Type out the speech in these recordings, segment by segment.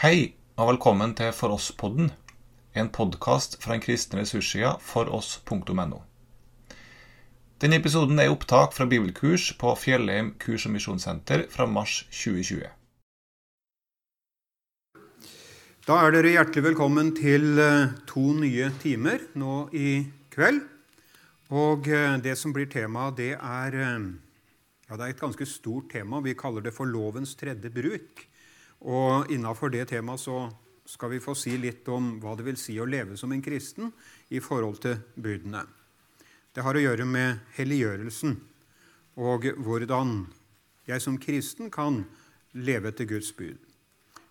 Hei, og velkommen til For oss-podden, en podkast fra den kristne ressurssida foross.no. Denne episoden er opptak fra bibelkurs på Fjellheim kurs- og misjonssenter fra mars 2020. Da er dere hjertelig velkommen til eh, to nye timer nå i kveld. Og eh, det som blir temaet, det er, eh, ja, det er et ganske stort tema. Vi kaller det for lovens tredje bruk. Og innafor det temaet så skal vi få si litt om hva det vil si å leve som en kristen i forhold til budene. Det har å gjøre med helliggjørelsen og hvordan jeg som kristen kan leve etter Guds bud.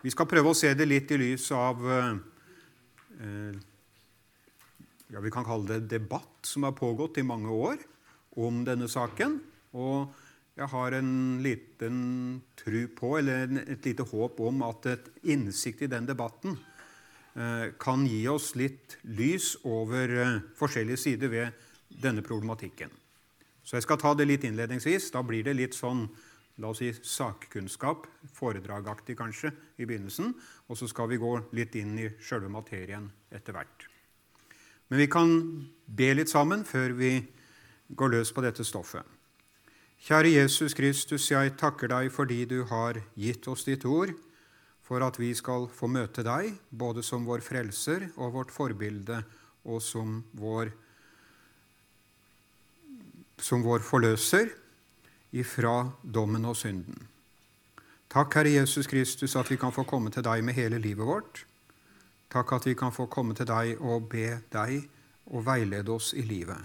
Vi skal prøve å se det litt i lys av eh, ja, vi kan kalle det debatt som har pågått i mange år om denne saken. Og jeg har en liten tru på, eller et lite håp om, at et innsikt i den debatten eh, kan gi oss litt lys over eh, forskjellige sider ved denne problematikken. Så jeg skal ta det litt innledningsvis. Da blir det litt sånn la oss si, sakkunnskap, foredragaktig kanskje, i begynnelsen. Og så skal vi gå litt inn i sjølve materien etter hvert. Men vi kan be litt sammen før vi går løs på dette stoffet. Kjære Jesus Kristus, jeg takker deg fordi du har gitt oss ditt ord, for at vi skal få møte deg, både som vår frelser og vårt forbilde, og som vår, som vår forløser ifra dommen og synden. Takk, Herre Jesus Kristus, at vi kan få komme til deg med hele livet vårt. Takk at vi kan få komme til deg og be deg og veilede oss i livet.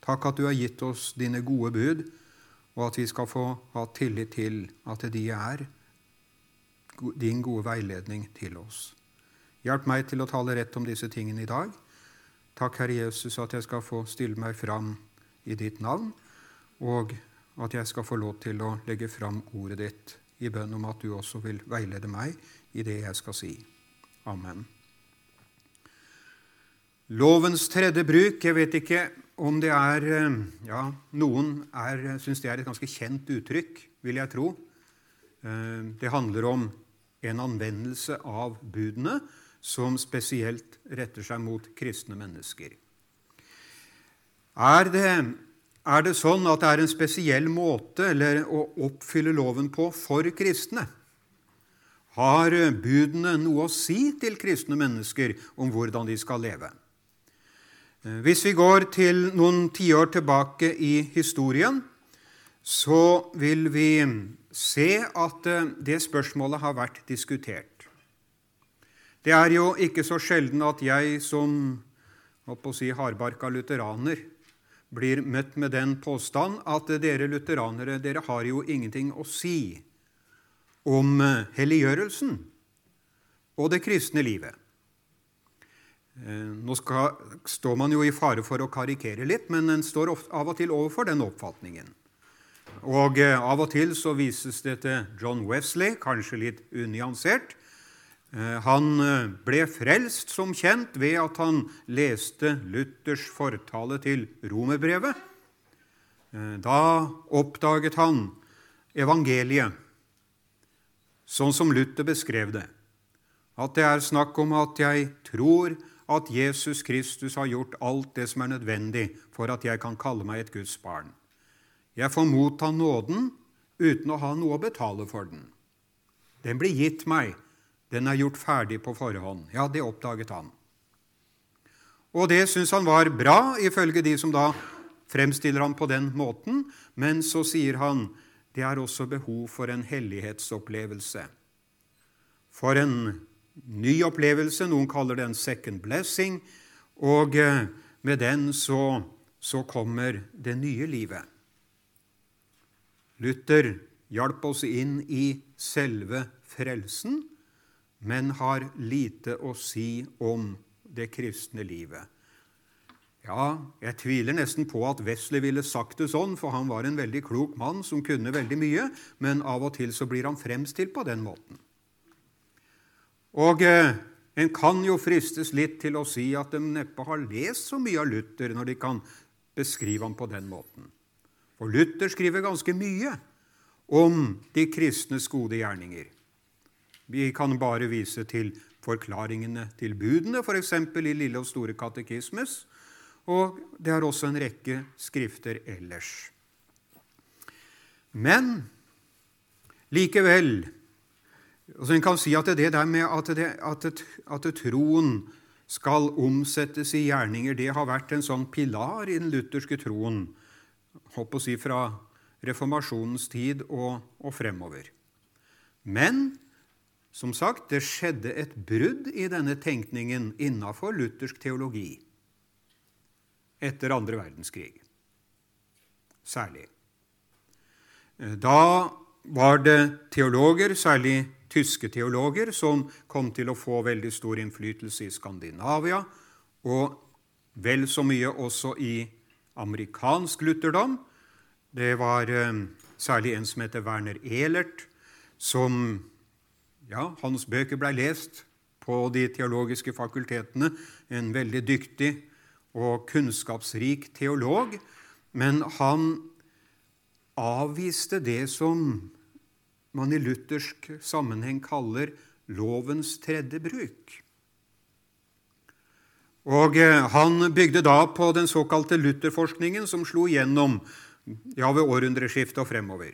Takk at du har gitt oss dine gode bud, og at vi skal få ha tillit til at de er din gode veiledning til oss. Hjelp meg til å tale rett om disse tingene i dag. Takk, Herre Jesus, at jeg skal få stille meg fram i ditt navn, og at jeg skal få lov til å legge fram ordet ditt i bønn om at du også vil veilede meg i det jeg skal si. Amen. Lovens tredje bruk Jeg vet ikke om det er ja, Noen syns det er et ganske kjent uttrykk, vil jeg tro. Det handler om en anvendelse av budene som spesielt retter seg mot kristne mennesker. Er det er det sånn at det er en spesiell måte eller, å oppfylle loven på for kristne? Har budene noe å si til kristne mennesker om hvordan de skal leve? Hvis vi går til noen tiår tilbake i historien, så vil vi se at det spørsmålet har vært diskutert. Det er jo ikke så sjelden at jeg som å si, hardbarka lutheraner blir møtt med den påstand at dere lutheranere dere har jo ingenting å si om helliggjørelsen og det kristne livet. Nå skal, står man jo i fare for å karikere litt, men en står av og til overfor den oppfatningen. Og Av og til så vises det til John Wesley, kanskje litt unyansert, Eh, han eh, ble frelst, som kjent, ved at han leste Luthers fortale til romerbrevet. Eh, da oppdaget han evangeliet, sånn som Luther beskrev det. At det er snakk om at jeg tror at Jesus Kristus har gjort alt det som er nødvendig for at jeg kan kalle meg et Guds barn. Jeg får motta nåden uten å ha noe å betale for den. Den blir gitt meg den er gjort ferdig på forhånd. Ja, det oppdaget han. Og det syns han var bra, ifølge de som da fremstiller han på den måten, men så sier han det er også behov for en hellighetsopplevelse. For en ny opplevelse. Noen kaller det en second blessing. Og eh, med den så, så kommer det nye livet. Luther hjalp oss inn i selve frelsen men har lite å si om det kristne livet. Ja, jeg tviler nesten på at Wesley ville sagt det sånn, for han var en veldig klok mann som kunne veldig mye, men av og til så blir han fremstilt på den måten. Og eh, en kan jo fristes litt til å si at de neppe har lest så mye av Luther når de kan beskrive ham på den måten. For Luther skriver ganske mye om de kristnes gode gjerninger. Vi kan bare vise til forklaringene til budene, f.eks. i Lille og Store katekismes. Og det er også en rekke skrifter ellers. Men likevel altså En kan si at det der med at, det, at, at troen skal omsettes i gjerninger, det har vært en sånn pilar i den lutherske troen, håper å si fra reformasjonens tid og, og fremover. Men som sagt, det skjedde et brudd i denne tenkningen innafor luthersk teologi etter andre verdenskrig. Særlig. Da var det teologer, særlig tyske teologer, som kom til å få veldig stor innflytelse i Skandinavia, og vel så mye også i amerikansk lutherdom. Det var eh, særlig en som heter Werner Ehlert, som ja, hans bøker blei lest på de teologiske fakultetene. En veldig dyktig og kunnskapsrik teolog. Men han avviste det som man i luthersk sammenheng kaller lovens tredje bruk. Og eh, Han bygde da på den såkalte lutherforskningen, som slo igjennom ja, ved århundreskiftet og fremover.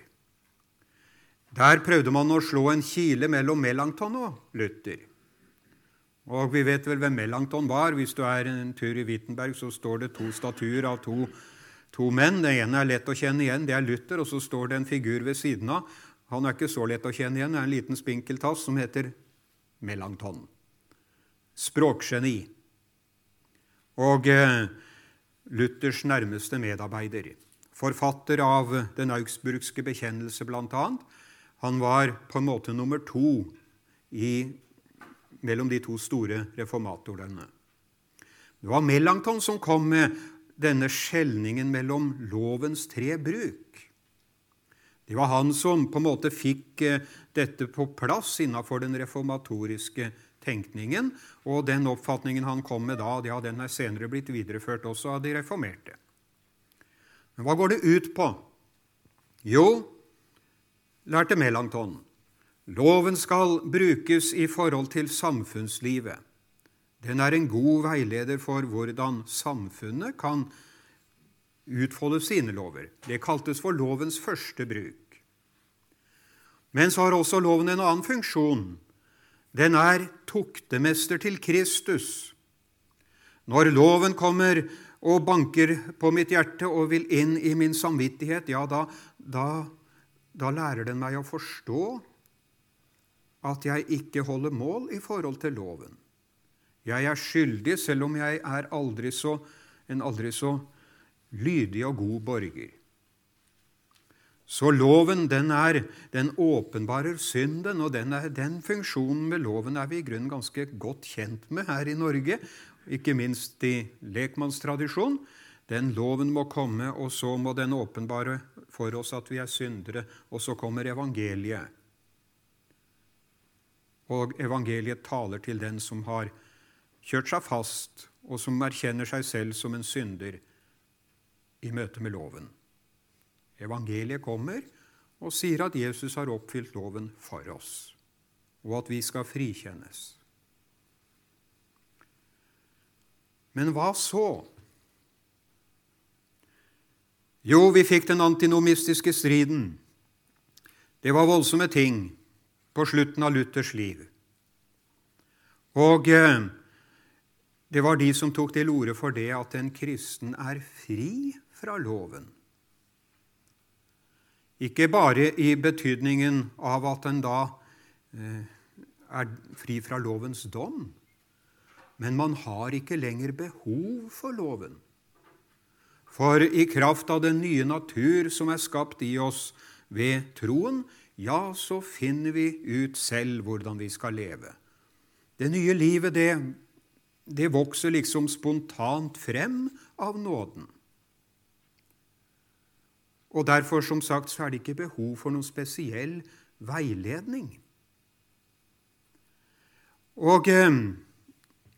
Der prøvde man å slå en kile mellom Melanchthon og Luther. Og vi vet vel hvem Melanchthon var. Hvis du er en tur i Wittenberg, så står det to statuer av to, to menn. Det ene er lett å kjenne igjen, det er Luther, og så står det en figur ved siden av. Han er ikke så lett å kjenne igjen. Det er en liten spinkeltass som heter Melanchthon. Språkgeni. Og eh, Luthers nærmeste medarbeider. Forfatter av Den augsburgske bekjennelse, annet. Han var på en måte nummer to i, mellom de to store reformatorene. Det var Melanchthon som kom med denne skjelningen mellom lovens tre bruk. Det var han som på en måte fikk eh, dette på plass innenfor den reformatoriske tenkningen. Og den oppfatningen han kom med da, ja, den er senere blitt videreført også av de reformerte. Men hva går det ut på? Jo, lærte Melanchthon. Loven skal brukes i forhold til samfunnslivet. Den er en god veileder for hvordan samfunnet kan utfolde sine lover. Det kaltes for lovens første bruk. Men så har også loven en annen funksjon. Den er tuktemester til Kristus. Når loven kommer og banker på mitt hjerte og vil inn i min samvittighet, ja, da, da da lærer den meg å forstå at jeg ikke holder mål i forhold til loven. Jeg er skyldig selv om jeg er aldri så, en aldri så lydig og god borger. Så loven den er, den åpenbarer synden, og den, er, den funksjonen med loven er vi i grunnen ganske godt kjent med her i Norge, ikke minst i lekmannstradisjon. Den loven må komme, og så må den åpenbare for oss at vi er syndere. Og så kommer evangeliet. Og evangeliet taler til den som har kjørt seg fast, og som erkjenner seg selv som en synder i møte med loven. Evangeliet kommer og sier at Jesus har oppfylt loven for oss, og at vi skal frikjennes. Men hva så? Jo, vi fikk den antinomistiske striden. Det var voldsomme ting på slutten av Luthers liv. Og eh, det var de som tok til orde for det at en kristen er fri fra loven. Ikke bare i betydningen av at en da eh, er fri fra lovens dom, men man har ikke lenger behov for loven. For i kraft av den nye natur som er skapt i oss ved troen, ja, så finner vi ut selv hvordan vi skal leve. Det nye livet, det, det vokser liksom spontant frem av nåden. Og derfor, som sagt, så er det ikke behov for noen spesiell veiledning. Og eh,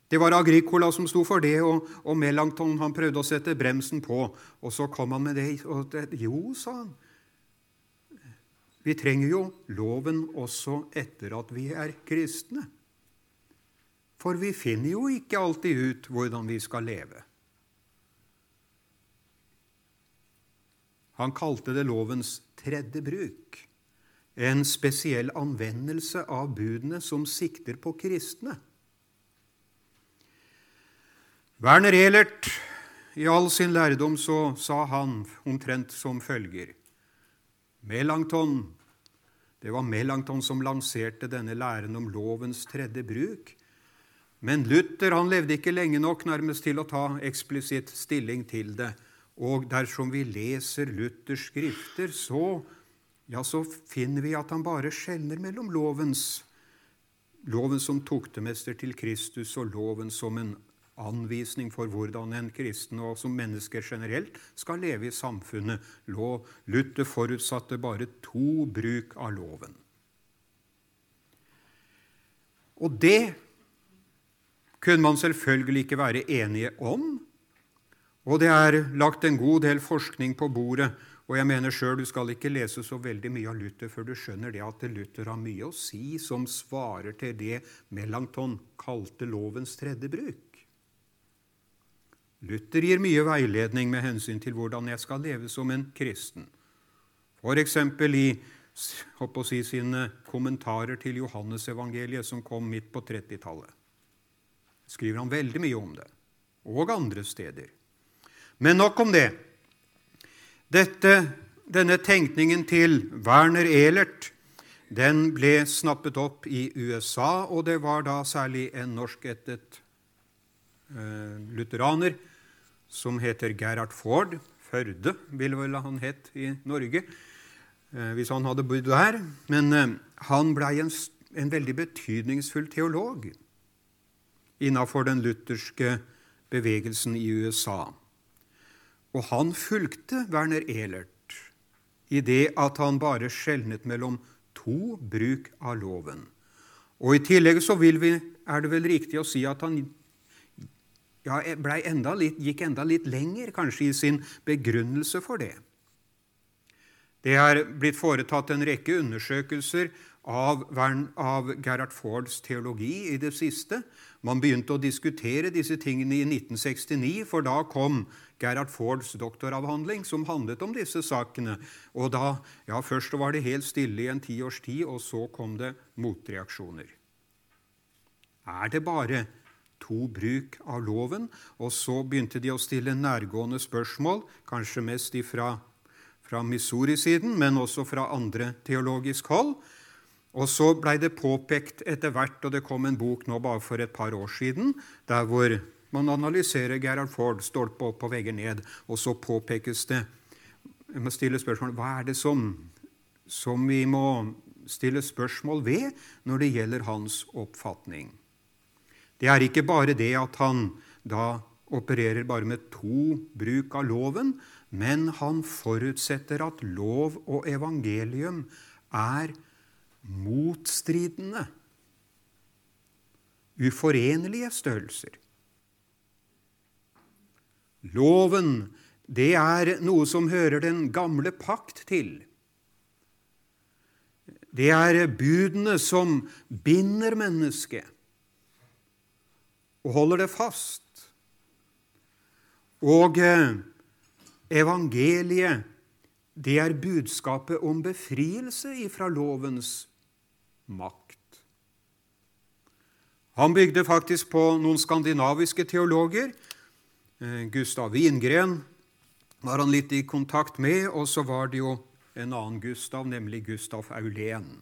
det var Agricola som sto for det, og, og Melanchthon han prøvde å sette bremsen på. Og så kom han med det. Og det jo, sa han, Vi trenger jo loven også etter at vi er kristne. For vi finner jo ikke alltid ut hvordan vi skal leve. Han kalte det lovens tredje bruk, en spesiell anvendelse av budene som sikter på kristne. Werner Ehlert, i all sin lærdom, så sa han omtrent som følger Melanchthon Det var Melanchthon som lanserte denne læren om lovens tredje bruk. Men Luther han levde ikke lenge nok nærmest til å ta eksplisitt stilling til det. Og dersom vi leser Luthers skrifter, så, ja, så finner vi at han bare skjelner mellom lovens, loven som tuktemester til Kristus og loven som en anvisning for hvordan en kristen og som mennesker generelt skal leve i samfunnet. Lov. Luther forutsatte bare to bruk av loven. Og det kunne man selvfølgelig ikke være enige om. Og det er lagt en god del forskning på bordet. Og jeg mener sjøl du skal ikke lese så veldig mye av Luther før du skjønner det at Luther har mye å si som svarer til det Melanchthon kalte lovens tredje bruk. Luther gir mye veiledning med hensyn til hvordan jeg skal leve som en kristen. F.eks. i si, sine kommentarer til Johannesevangeliet, som kom midt på 30-tallet. skriver han veldig mye om det, og andre steder. Men nok om det. Dette, denne tenkningen til Werner Ehlert den ble snappet opp i USA, og det var da særlig en norskættet eh, lutheraner som heter Gerhard Ford. Førde ville vel han hett i Norge eh, hvis han hadde bodd der. Men eh, han blei en, en, veldig betydningsfull teolog innafor den lutherske bevegelsen i USA. Og han fulgte Werner Ehlert i det at han bare skjelnet mellom to bruk av loven. Og I tillegg så vi, er det vel riktig å si at han ja, enda litt, gikk enda litt lenger kanskje i sin begrunnelse for det. Det er blitt foretatt en rekke undersøkelser av, av Gerhard Fords teologi i det siste. Man begynte å diskutere disse tingene i 1969, for da kom Gerhard Fords doktoravhandling, som handlet om disse sakene. Og da, ja, Først var det helt stille i en tiårs tid, og så kom det motreaksjoner. Er det bare to bruk av loven. Og så begynte de å stille nærgående spørsmål, kanskje mest ifra, fra Missouri-siden, men også fra andre teologisk hold. Og så blei det påpekt etter hvert, og det kom en bok nå bare for et par år siden, der hvor man analyserer Gerhard Ford stolpe opp og vegger ned, og så påpekes det Jeg må stille spørsmål hva er det som, som vi må stille spørsmål ved når det gjelder hans oppfatning. Det er ikke bare det at han da opererer bare med to bruk av loven, men han forutsetter at lov og evangelium er motstridende, uforenlige størrelser. Loven, det er noe som hører den gamle pakt til. Det er budene som binder mennesket og holder det fast. Og eh, evangeliet, det er budskapet om befrielse ifra lovens makt. Han bygde faktisk på noen skandinaviske teologer. Eh, Gustav Wingren var han litt i kontakt med, og så var det jo en annen Gustav, nemlig Gustav Aulén.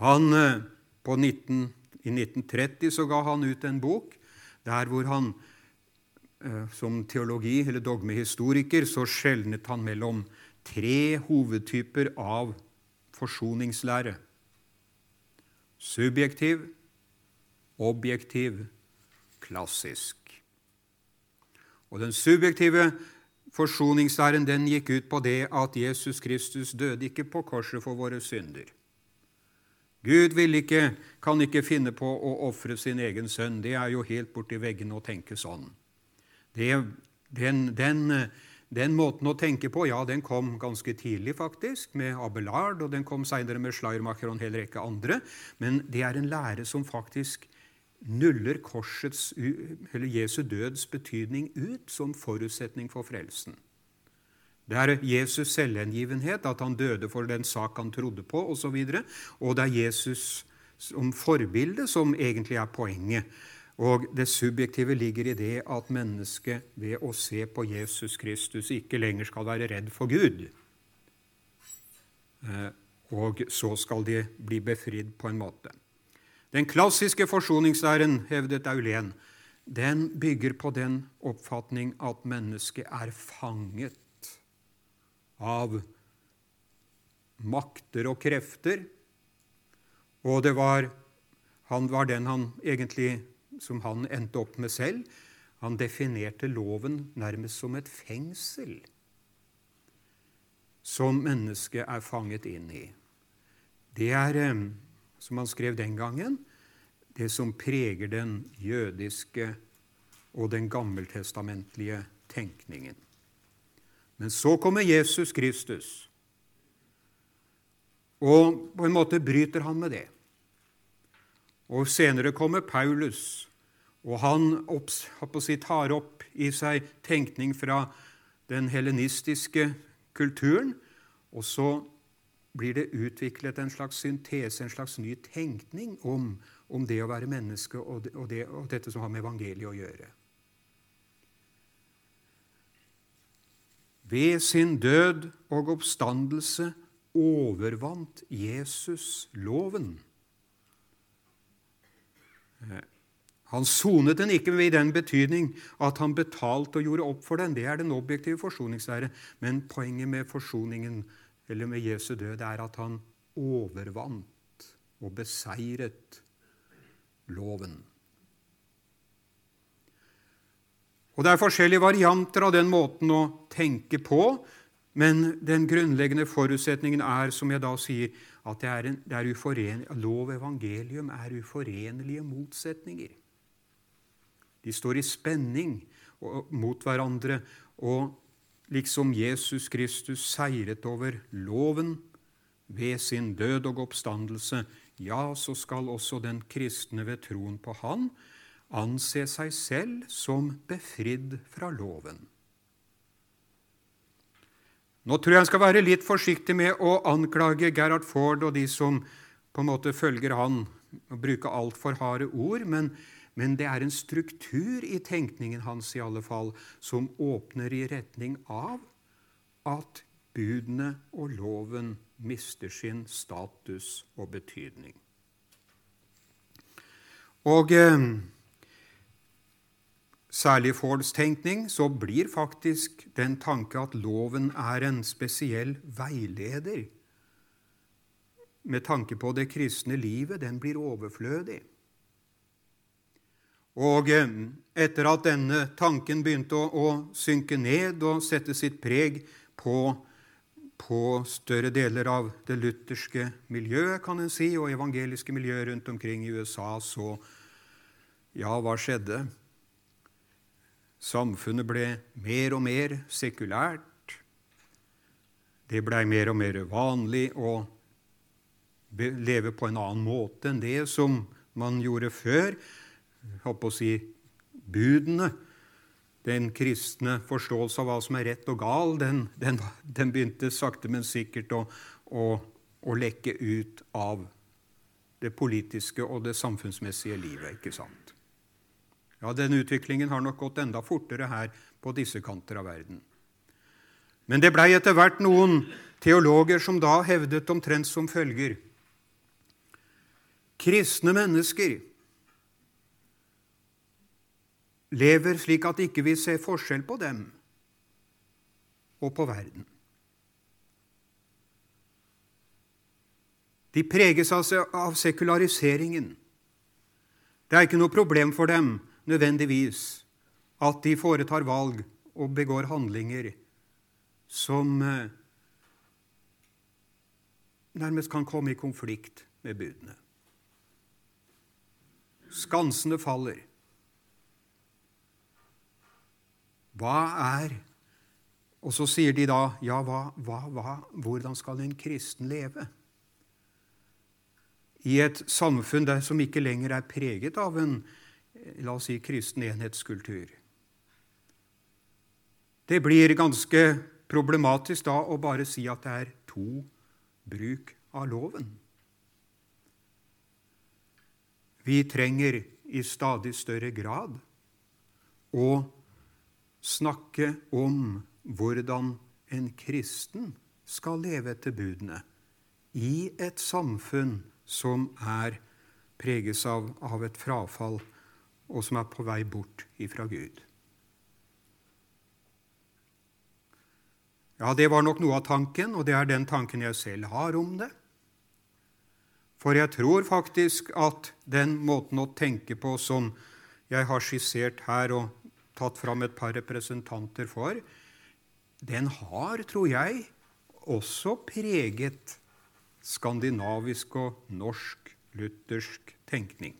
Han eh, på 19 i 1930 så ga han ut en bok der hvor han eh, som teologi- eller dogmehistoriker så skjelnet han mellom tre hovedtyper av forsoningslære. Subjektiv, objektiv, klassisk. Og Den subjektive forsoningslæren den gikk ut på det at Jesus Kristus døde ikke på korset for våre synder. Gud ikke, kan ikke finne på å ofre sin egen sønn. Det er jo helt borti veggene å tenke sånn. Det, den, den, Den måten å tenke på ja, den kom ganske tidlig, faktisk, med Abelard, og den kom seinere med Schleiermacher og en hel rekke andre. Men det er en lære som faktisk nuller korsets, eller Jesu døds betydning ut som forutsetning for frelsen. Det er Jesus' selvhengivenhet, at han døde for den sak han trodde på, osv. Og, så og det er Jesus som forbilde som egentlig er poenget. Og det subjektive ligger i det at mennesket ved å se på Jesus Kristus ikke lenger skal være redd for Gud. Eh, og så skal de bli befridd på en måte. Den klassiske forsoningslæren, hevdet Aulén, den bygger på den oppfatning at mennesket er fanget av makter og krefter. Og det var, han var den han egentlig, som han endte opp med selv. Han definerte loven nærmest som et fengsel som mennesket er fanget inn i. Det er, eh, som han skrev den gangen, det som preger den jødiske og den gammeltestamentlige tenkningen. Men så kommer Jesus Kristus, og på en måte bryter han med det. Og senere kommer Paulus, og han opps, tar opp i seg tenkning fra den helenistiske kulturen, og så blir det utviklet en slags syntese, en slags ny tenkning om, om det å være menneske og, det, og, det, og dette som har med evangeliet å gjøre. Ved sin død og oppstandelse overvant Jesus loven. Han sonet den ikke i den betydning at han betalte og gjorde opp for den. Det er den objektive forsoningslære. Men poenget med forsoningen, eller med Jesu død, er at han overvant og beseiret loven. Og Det er forskjellige varianter av den måten å tenke på, men den grunnleggende forutsetningen er, som jeg da sier, at det er en, det er uforen, lov og evangelium er uforenlige motsetninger. De står i spenning mot hverandre, og liksom Jesus Kristus seiret over loven ved sin død og oppstandelse, ja, så skal også den kristne ved troen på Han anse seg selv som befridd fra loven. Nå tror jeg han skal være litt forsiktig med å anklage Gerhard Ford og de som på en måte følger han, og bruke altfor harde ord, men, men, det er en struktur i tenkningen hans i alle fall som åpner i retning av at budene og loven mister sin status og betydning. Og eh, særlig Fords tenkning, så blir faktisk den tanke at loven er en spesiell veileder med tanke på det kristne livet, den blir overflødig. Og eh, etter at denne tanken begynte å, å synke ned og sette sitt preg på, på, større deler av det lutherske miljøet, kan en si, og evangeliske miljøet rundt omkring i USA, så Ja, hva skjedde? Samfunnet ble mer og mer sekulært. Det blei mer og mer vanlig å leve på en annen måte enn det som man gjorde før. Jeg håper å si budene, den kristne forståelse av hva som er rett og gal, den, den, den begynte sakte, men sikkert å, å, å lekke ut av det politiske og det samfunnsmessige livet. ikke sant? Ja, denne utviklingen har nok gått enda fortere her på disse kanter av verden. Men det blei etter hvert noen teologer som da hevdet omtrent som følger Kristne mennesker lever slik at ikke vi ser forskjell på dem og på verden. De preges av sekulariseringen. Det er ikke noe problem for dem nødvendigvis at de foretar valg og begår handlinger som eh, nærmest kan komme i konflikt med budene. Skansene faller. Hva er Og så sier de da, ja, hva, hva, hva, hvordan skal en kristen leve? I et samfunn der som ikke lenger er preget av en la oss si, kristen enhetskultur. Det blir ganske problematisk da å bare si at det er to bruk av loven. Vi trenger i stadig større grad å snakke om hvordan en kristen skal leve etter budene i et samfunn som er preges av, av et frafall, og som er på vei bort ifra Gud. Ja, det var nok noe av tanken, og det er den tanken jeg selv har om det. For jeg tror faktisk at den måten å tenke på som jeg har skissert her og tatt fram et par representanter for, den har, tror jeg, også preget skandinavisk og norsk-luthersk tenkning.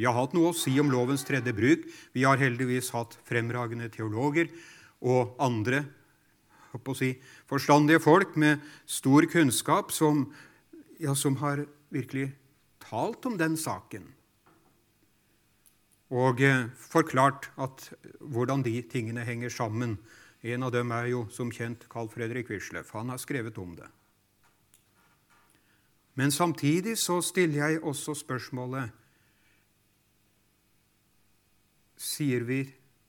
Vi har hatt noe å si om lovens tredje bruk. Vi har heldigvis hatt fremragende teologer og andre si, forstandige folk med stor kunnskap som, ja, som har virkelig talt om den saken og eh, forklart at, hvordan de tingene henger sammen. En av dem er jo som kjent Carl Fredrik Wisløff. Han har skrevet om det. Men samtidig så stiller jeg også spørsmålet Sier vi,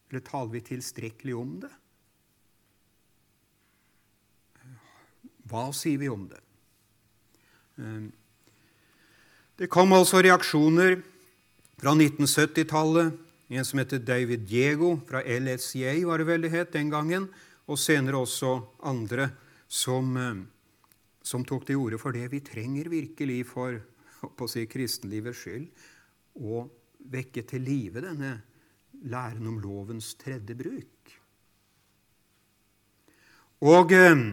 eller taler vi tilstrekkelig om det? Hva sier vi om det? Eh, det kom altså reaksjoner fra 1970-tallet. En som heter David Diego fra LSJ, var det vel det het den gangen. Og senere også andre som, eh, som tok til orde for det. Vi trenger virkelig for å si, kristenlivets skyld å vekke til live denne læren om lovens tredje bruk. Og eh,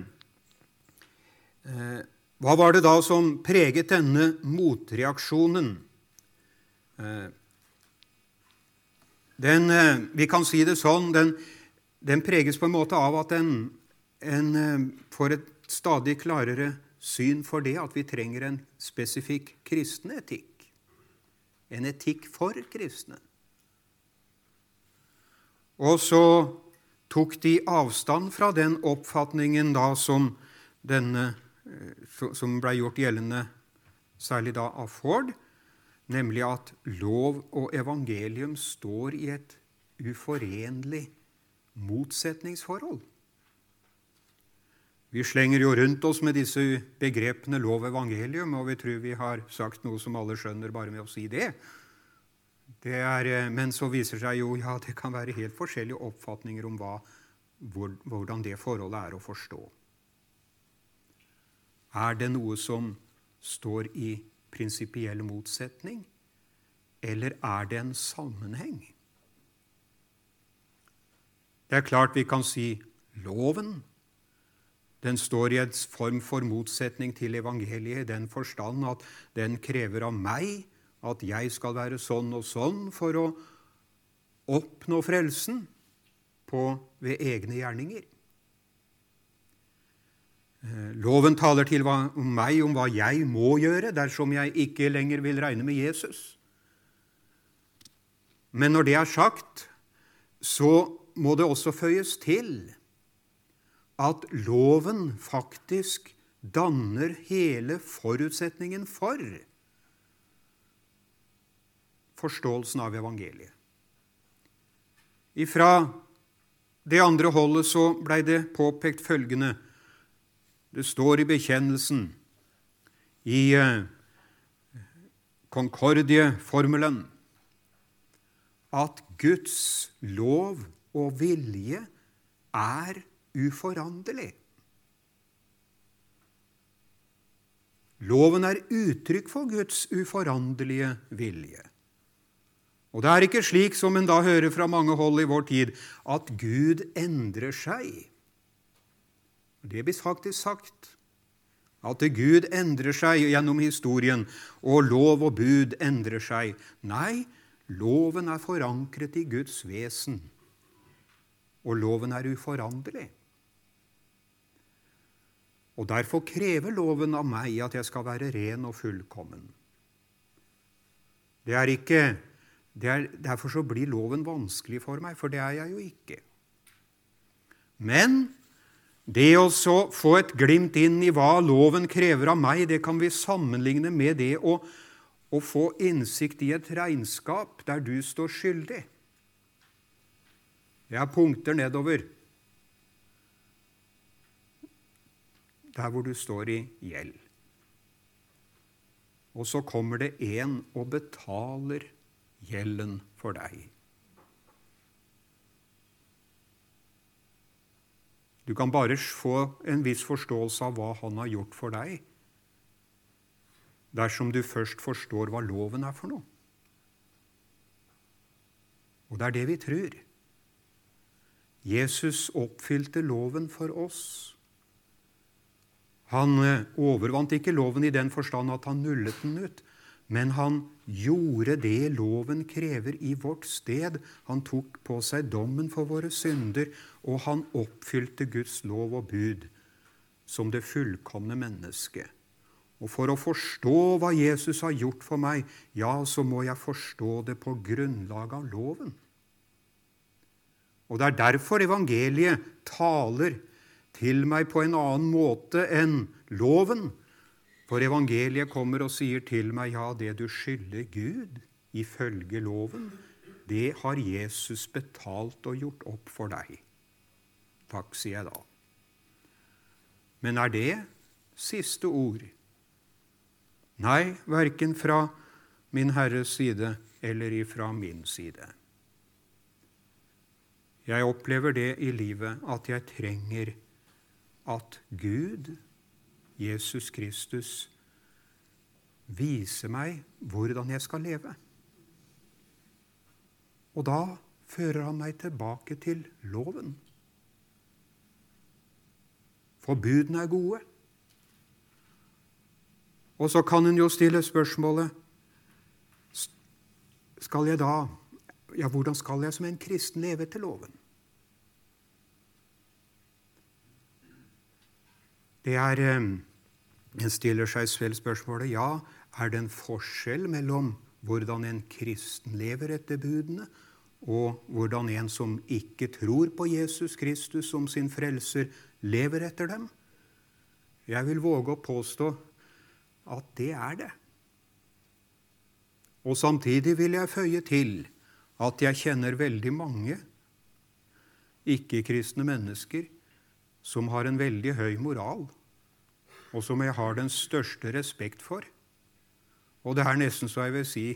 eh, hva var det da som preget denne motreaksjonen? Eh, den, eh, vi kan si det sånn, den, den, preges på en måte av at en, en eh, får et stadig klarere syn for det at vi trenger en spesifikk kristen etikk. En etikk for kristne. Og så tok de avstand fra den oppfatningen da som, denne, som ble gjort gjeldende særlig da av Ford, nemlig at lov og evangelium står i et uforenlig motsetningsforhold. Vi slenger jo rundt oss med disse begrepene lov og evangelium, og vi tror vi har sagt noe som alle skjønner bare med å si det. Er, eh, men så viser det seg jo ja, det kan være helt forskjellige oppfatninger om hva, hvordan det forholdet er å forstå. Er det noe som står i prinsipiell motsetning, eller er det en sammenheng? Det er klart vi kan si loven. Den står i en form for motsetning til evangeliet i den forstand at den krever av meg at jeg skal være sånn og sånn for å oppnå frelsen på, ved egne gjerninger. Eh, loven taler til meg om hva jeg må gjøre dersom jeg ikke lenger vil regne med Jesus. Men når det er sagt, så må det også føyes til at loven faktisk danner hele forutsetningen for forståelsen av evangeliet. Ifra det andre holdet så blei det påpekt følgende det står i bekjennelsen, i eh, Concordie-formelen, at Guds lov og vilje er uforanderlig. Loven er uttrykk for Guds uforanderlige vilje. Og det er ikke slik som en da hører fra mange hold i vår tid, at Gud endrer seg. Det blir faktisk sagt at Gud endrer seg gjennom historien, og lov og bud endrer seg. Nei, loven er forankret i Guds vesen. og loven er uforanderlig. Og Derfor krever loven av meg at jeg skal være ren og fullkommen. Det er ikke, er, derfor så blir loven vanskelig for meg, for det er jeg jo ikke. Men det å få et glimt inn i hva loven krever av meg, det kan vi sammenligne med det å, å få innsikt i et regnskap der du står skyldig. Jeg har punkter nedover der hvor du står i gjeld. Og så kommer det en og betaler gjelden for deg. Du kan bare få en viss forståelse av hva han har gjort for deg, dersom du først forstår hva loven er for noe. Og det er det vi tror. Jesus oppfylte loven for oss. Han eh, overvant ikke loven i den forstand at han nullet den ut, men han gjorde det loven krever i vårt sted. Han tok på seg dommen for våre synder, og han oppfylte Guds lov og bud som det fullkomne mennesket. Og for å forstå hva Jesus har gjort for meg, ja, så må jeg forstå det på grunnlag av loven. Og det er derfor evangeliet taler til meg på en annen måte enn loven. For evangeliet kommer og sier til meg, ja, det du skylder Gud ifølge loven, det har Jesus betalt og gjort opp for deg. Takk, sier jeg da. Men er det siste ord? Nei, verken fra min Herres side eller ifra min side. Jeg opplever det i livet at jeg trenger at Gud, Jesus Kristus, viser meg hvordan jeg skal leve. Og da fører han meg tilbake til loven. For budene er gode. Og så kan en jo stille spørsmålet skal jeg da, ja, Hvordan skal jeg som en kristen leve etter loven? Det er eh, En stiller seg selv spørsmålet ja, er det en forskjell mellom hvordan en kristen lever etter budene, og hvordan en som ikke tror på Jesus Kristus som sin frelser, lever etter dem? Jeg vil våge å påstå at det er det. Og samtidig vil jeg føye til at jeg kjenner veldig mange ikke-kristne mennesker som har en veldig høy moral, og som jeg har den største respekt for. Og det er nesten så jeg vil si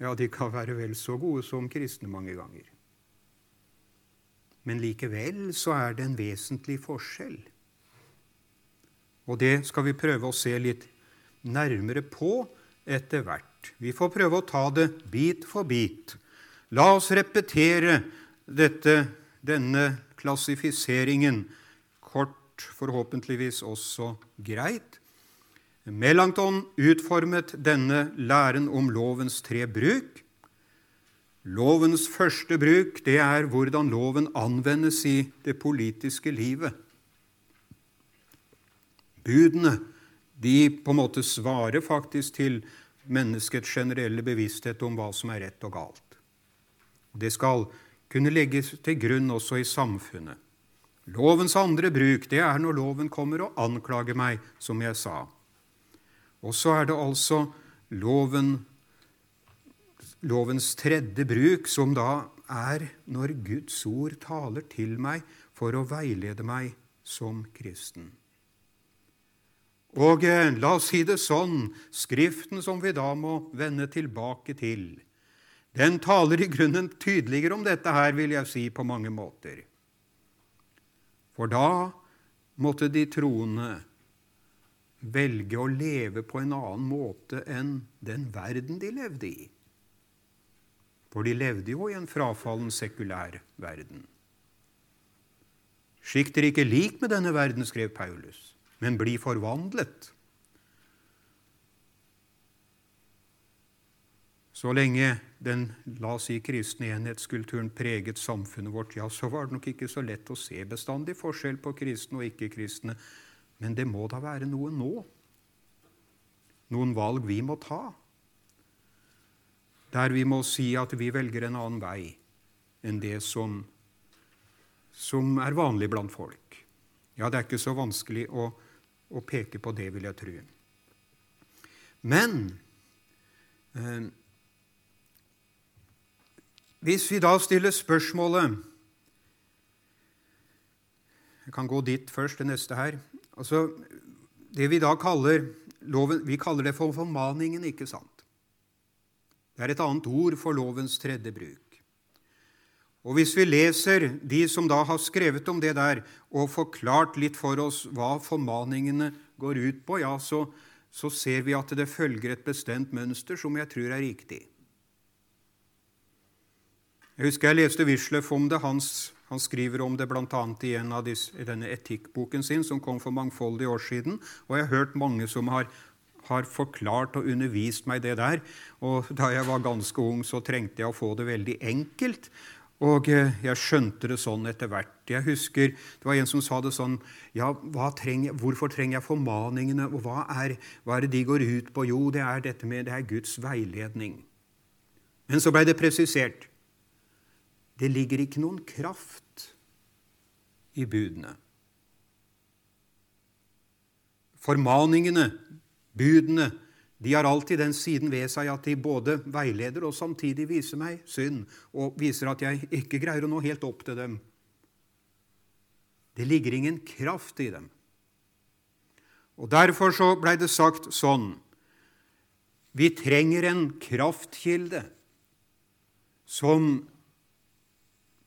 ja, de kan være vel så gode som kristne mange ganger. Men likevel så er det en vesentlig forskjell. Og det skal vi prøve å se litt nærmere på etter hvert. Vi får prøve å ta det bit for bit. La oss repetere dette, denne klassifiseringen kort forhåpentligvis også greit. Melanchthon utformet denne læren om lovens tre bruk. Lovens første bruk det er hvordan loven anvendes i det politiske livet. Budene de på en måte svarer faktisk til menneskets generelle bevissthet om hva som er rett og galt. Det skal kunne legges til grunn også i samfunnet. Lovens andre bruk det er når loven kommer og anklager meg, som jeg sa. Og så er det altså loven, lovens tredje bruk, som da er når Guds ord taler til meg for å veilede meg som kristen. Og eh, la oss si det sånn, Skriften som vi da må vende tilbake til, den taler i grunnen tydeligere om dette her, vil jeg si, på mange måter. For da måtte de troende velge å leve på en annen måte enn den verden de levde i. For de levde jo i en frafallen sekulær verden. Skikt dere ikke lik med denne verden, skrev Paulus, men bli forvandlet. Så lenge den la oss si, kristne enhetskulturen preget samfunnet vårt, ja, så var det nok ikke så lett å se bestandig forskjell på kristne og ikke-kristne. Men det må da være noe nå. Noen valg vi må ta. Der vi må si at vi velger en annen vei enn det som, som er vanlig blant folk. Ja, det er ikke så vanskelig å, å peke på det, vil jeg tro. Men eh, hvis vi da stiller spørsmålet Jeg kan gå dit først, det neste her. Altså, Det vi da kaller loven, Vi kaller det for formaningen, ikke sant? Det er et annet ord for lovens tredje bruk. Og Hvis vi leser de som da har skrevet om det der, og forklart litt for oss hva formaningene går ut på, ja, så, så ser vi at det følger et bestemt mønster som jeg tror er riktig. Jeg husker jeg leste Wisløff om det. Hans, han skriver om det bl.a. I, en av disse, denne etikkboken sin som kom for mangfoldige år siden. Og jeg har hørt mange som har, har forklart og undervist meg det der. Og da jeg var ganske ung, så trengte jeg å få det veldig enkelt. Og eh, jeg skjønte det sånn etter hvert. Jeg husker det var en som sa det sånn Ja, trenger, hvorfor trenger jeg formaningene, og hva er, hva er, det de går ut på? Jo, det er dette med det er Guds veiledning. Men så ble det presisert. Det ligger ikke noen kraft i budene. Formaningene, budene, de har alltid den siden ved seg at de både veileder og samtidig viser meg synd, og viser at jeg ikke greier å nå helt opp til dem. Det ligger ingen kraft i dem. Og Derfor så blei det sagt sånn Vi trenger en kraftkilde som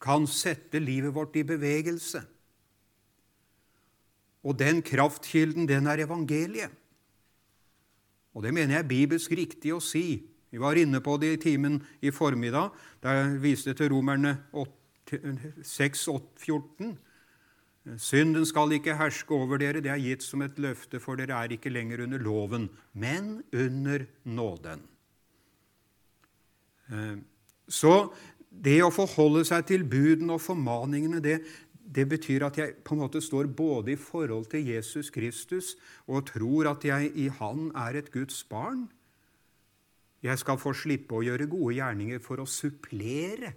kan sette livet vårt i bevegelse. Og den kraftkilden, den er evangeliet. Og det mener jeg er bibelsk riktig å si. Vi var inne på det i timen i formiddag, da jeg viste til Romerne 6, 14. Synden skal ikke herske over dere, det er gitt som et løfte, for dere er ikke lenger under loven, men under nåden. Eh, så det å forholde seg til budene og formaningene, det, det betyr at jeg på en måte står både i forhold til Jesus Kristus og tror at jeg i Han er et Guds barn. Jeg skal få slippe å gjøre gode gjerninger for å supplere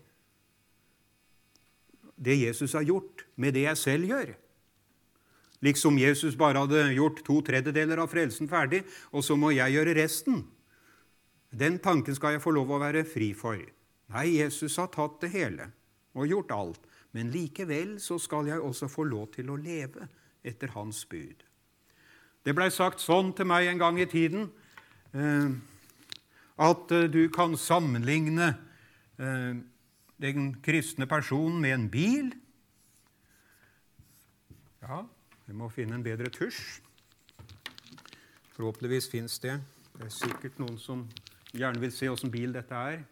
det Jesus har gjort, med det jeg selv gjør. Liksom Jesus bare hadde gjort to tredjedeler av frelsen ferdig, og så må jeg gjøre resten. Den tanken skal jeg få lov å være fri for. Nei, Jesus har tatt det hele og gjort alt. Men likevel så skal jeg også få lov til å leve etter hans bud. Det blei sagt sånn til meg en gang i tiden eh, at eh, du kan sammenligne eh, den kristne personen med en bil. Ja, vi må finne en bedre tusj. Forhåpentligvis fins det. Det er sikkert noen som gjerne vil se åssen bil dette er.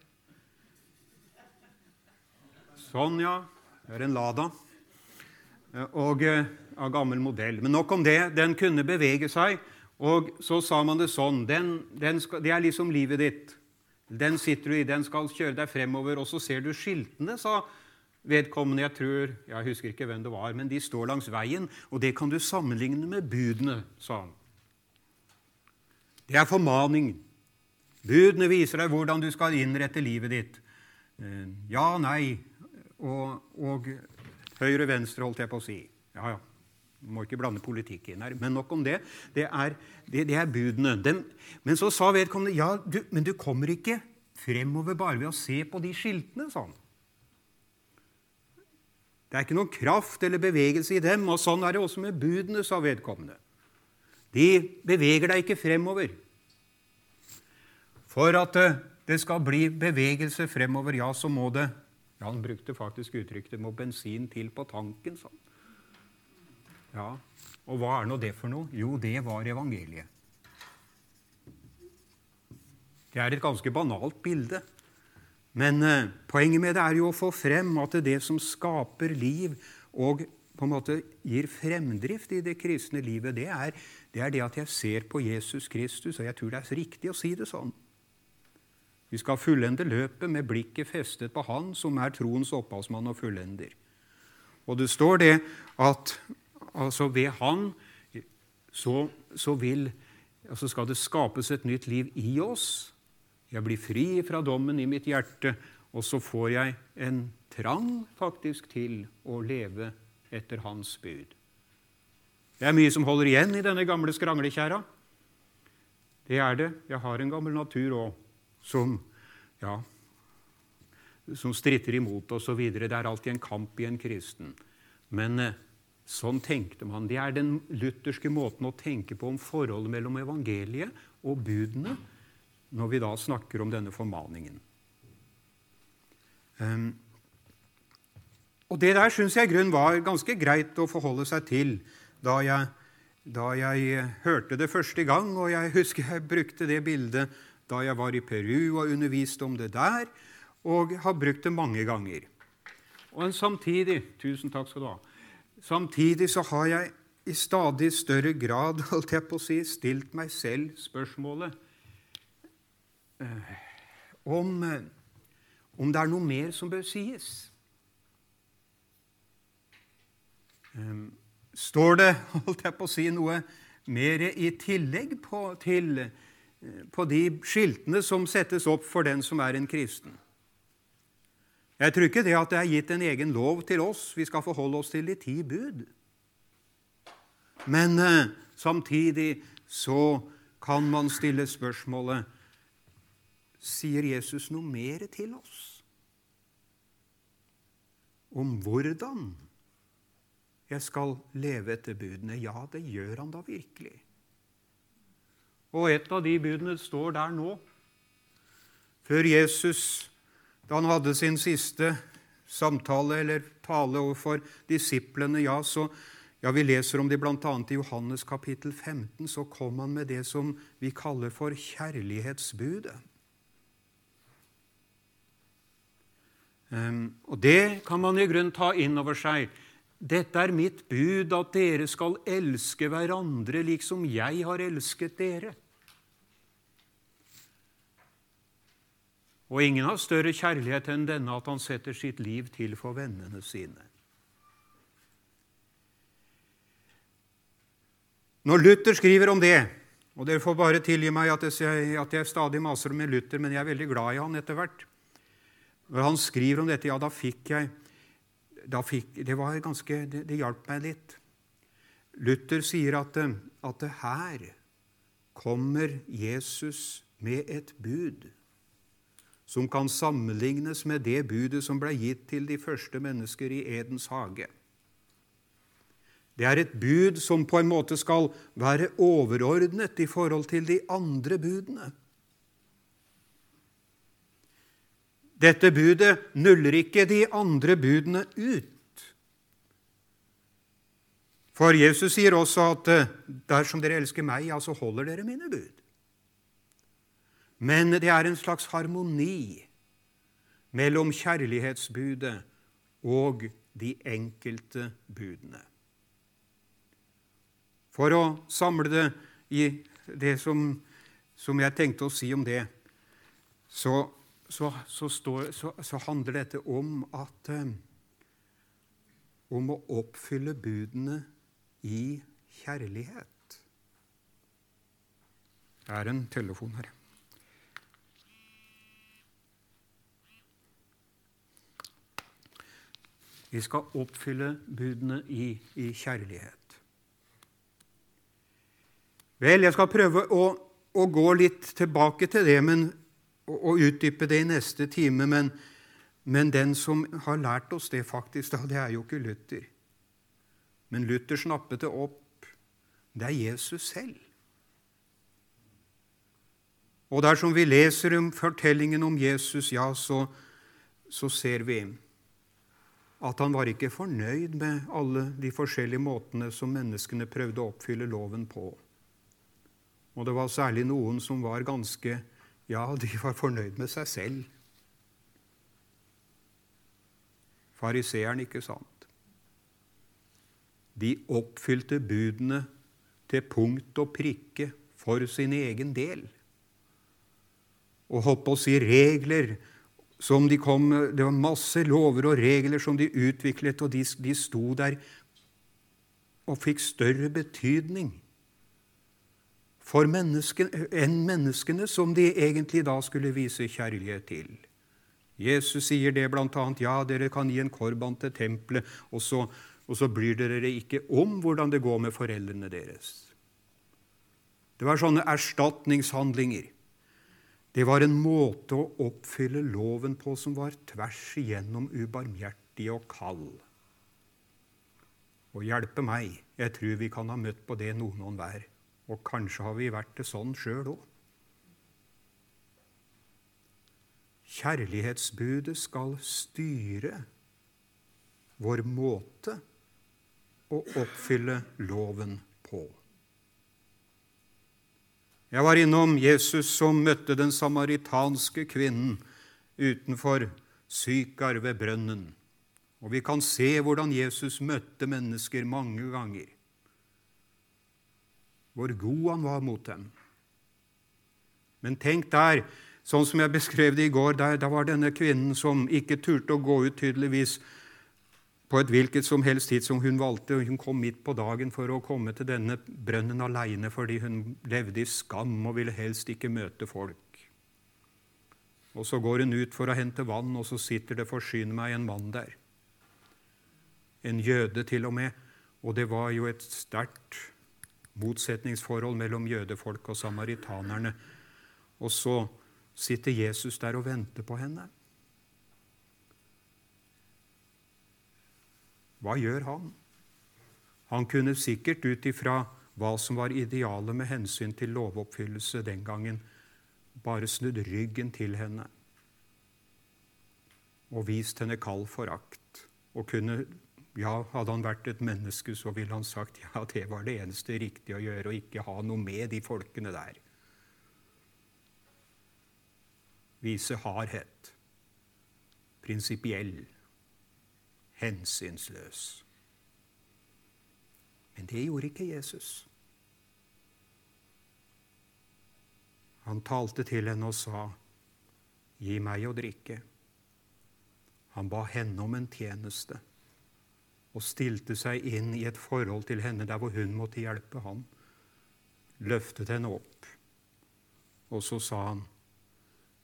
Sånn, ja. Det er en Lada. Eh, og eh, av gammel modell. Men nok om det. Den kunne bevege seg. Og så sa man det sånn den, den skal, Det er liksom livet ditt. Den sitter du i, den skal kjøre deg fremover. Og så ser du skiltene, sa vedkommende. Jeg tror, jeg husker ikke hvem det var, men de står langs veien. Og det kan du sammenligne med budene, sa han. Det er formaning. Budene viser deg hvordan du skal innrette livet ditt. Eh, ja, nei, og, og høyre-venstre, holdt jeg på å si. Ja, ja. Må ikke blande politikk inn her. Men nok om det. Det er, det, det er budene. Den, men så sa vedkommende ja, du, men du kommer ikke fremover bare ved å se på de skiltene, sa han. Det er ikke noen kraft eller bevegelse i dem, og sånn er det også med budene, sa vedkommende. De beveger deg ikke fremover. For at eh, det skal bli bevegelse fremover, ja, så må det Han brukte faktisk uttrykket 'det må bensin til på tanken', Sånn. Ja, Og hva er nå det for noe? Jo, det var evangeliet. Det er et ganske banalt bilde. Men eh, poenget med det er jo å få frem at det, er det som skaper liv og på en måte gir fremdrift i det kristne livet, det er, det er det at jeg ser på Jesus Kristus, og jeg tror det er riktig å si det sånn. Vi skal fullende løpet med blikket festet på Han som er troens opphavsmann og fullender. Og det står det at altså ved Han så, så, vil, altså skal det skapes et nytt liv i oss. Jeg blir fri fra dommen i mitt hjerte, og så får jeg en trang faktisk til å leve etter Hans bud. Det er mye som holder igjen i denne gamle skranglekjerra. Det er det. Jeg har en gammel natur òg som, ja, som stritter imot osv. Det er alltid en kamp i en kristen. Men eh, sånn tenkte man. Det er den lutherske måten å tenke på om forholdet mellom evangeliet og budene når vi da snakker om denne formaningen. Um, og Det der syns jeg grunn var ganske greit å forholde seg til da jeg, da jeg hørte det første gang. Og jeg husker jeg brukte det bildet da jeg var i Peru og underviste om det der, og har brukt det mange ganger. Og samtidig tusen takk skal du ha, samtidig så har jeg i stadig større grad holdt jeg på å si, stilt meg selv spørsmålet eh, om, eh, om det er noe mer som bør sies. Står det holdt jeg på å si, noe mer i tillegg på, til på de skiltene som settes opp for den som er en kristen. Jeg tror ikke det at det er gitt en egen lov til oss. Vi skal forholde oss til de ti bud. Men eh, samtidig så kan man stille spørsmålet Sier Jesus noe mer til oss om hvordan jeg skal leve etter budene? Ja, det gjør han da virkelig. Og et av de budene står der nå. Før Jesus, da han hadde sin siste samtale eller tale overfor disiplene, ja, så ja, Vi leser om det bl.a. i Johannes kapittel 15. Så kom han med det som vi kaller for kjærlighetsbudet. Um, og Det kan man i grunnen ta inn over seg. Dette er mitt bud, at dere skal elske hverandre liksom jeg har elsket dere. Og ingen har større kjærlighet enn denne at han setter sitt liv til for vennene sine. Når Luther skriver om det og Dere får bare tilgi meg at jeg, at jeg stadig maser med Luther, men jeg er veldig glad i han etter hvert. Når han skriver om dette, ja, da fikk jeg da fikk, Det var ganske, det, det hjalp meg litt. Luther sier at, at her kommer Jesus med et bud som kan sammenlignes med det budet som ble gitt til de første mennesker i Edens hage. Det er et bud som på en måte skal være overordnet i forhold til de andre budene. Dette budet nuller ikke de andre budene ut. For Jesus sier også at eh, dersom dere elsker meg, ja, så holder dere mine bud. Men det er en slags harmoni mellom kjærlighetsbudet og de enkelte budene. For å samle det i det som, som jeg tenkte å si om det, så, så, så, står, så handler dette om at eh, om å oppfylle budene i kjærlighet. Det er en telefon her. Vi skal oppfylle budene i, i kjærlighet. Vel, jeg skal prøve å, å, gå litt tilbake til det men, og, og utdype det i neste time. Men, men, den som har lært oss det, faktisk, da, det er jo ikke Luther. Men Luther snappet det opp. Det er Jesus selv. Og dersom vi leser om fortellingen om Jesus, ja, så, så ser vi at han var ikke fornøyd med alle de forskjellige måtene som menneskene prøvde å oppfylle loven på. Og det var særlig noen som var ganske Ja, de var fornøyd med seg selv. Fariseeren, ikke sant? De oppfylte budene til punkt og prikke for sin egen del. og holdt på å si regler som de kom Det var masse lover og regler som de utviklet, og de, de sto der og fikk større betydning for mennesken, enn menneskene som de egentlig da skulle vise kjærlighet til. Jesus sier det bl.a.: Ja, dere kan gi en korban til tempelet, og så, og så bryr dere ikke om hvordan det går med foreldrene deres. Det var sånne erstatningshandlinger. Det var en måte å oppfylle loven på som var tvers igjennom ubarmhjertig og kald. Og hjelpe meg, jeg tror vi kan ha møtt på det noen og hver. Og kanskje har vi vært det sånn sjøl òg. Kjærlighetsbudet skal styre vår måte å oppfylle loven på. Jeg var innom Jesus som møtte den samaritanske kvinnen utenfor Sykar ved brønnen. Og vi kan se hvordan Jesus møtte mennesker mange ganger. Hvor god han var mot dem. Men tenk der, sånn som jeg beskrev det i går, der var denne kvinnen som ikke turte å gå ut tydeligvis på et hvilket som helst tid som hun valgte. Hun kom midt på dagen for å komme til denne brønnen aleine fordi hun levde i skam og ville helst ikke møte folk. Og Så går hun ut for å hente vann, og så sitter det forsyne meg en mann der. En jøde, til og med. Og det var jo et sterkt motsetningsforhold mellom jødefolk og samaritanerne. Og så sitter Jesus der og venter på henne. Hva gjør han? Han kunne sikkert ut ifra hva som var idealet med hensyn til lovoppfyllelse den gangen, bare snudd ryggen til henne og vist henne kald forakt. Og kunne, ja, Hadde han vært et menneske, så ville han sagt ja, det var det eneste riktige å gjøre, og ikke ha noe med de folkene der. Vise hardhet. Prinsipiell hensynsløs. Men det gjorde ikke Jesus. Han talte til henne og sa, 'Gi meg å drikke.' Han ba henne om en tjeneste og stilte seg inn i et forhold til henne der hvor hun måtte hjelpe ham. Løftet henne opp, og så sa han,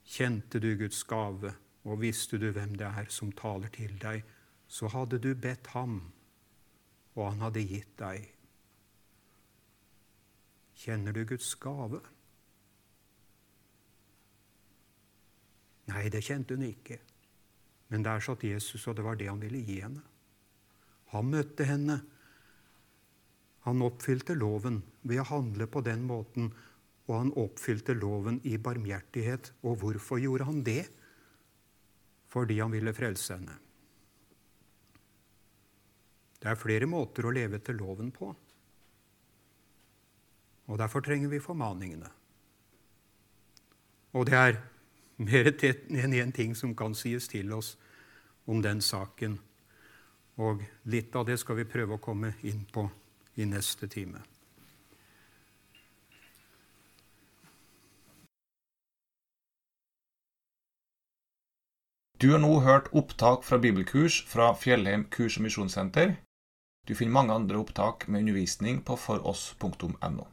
'Kjente du Guds gave, og visste du hvem det er som taler til deg?' Så hadde du bedt ham, og han hadde gitt deg. Kjenner du Guds gave? Nei, det kjente hun ikke. Men der satt Jesus, og det var det han ville gi henne. Han møtte henne. Han oppfylte loven ved å handle på den måten, og han oppfylte loven i barmhjertighet. Og hvorfor gjorde han det? Fordi han ville frelse henne. Det er flere måter å leve etter loven på. Og Derfor trenger vi formaningene. Og det er mer enn én ting som kan sies til oss om den saken. Og litt av det skal vi prøve å komme inn på i neste time. Du har nå hørt opptak fra bibelkurs fra Fjellheim kurs- og misjonssenter. Du finner mange andre opptak med undervisning på foross.no.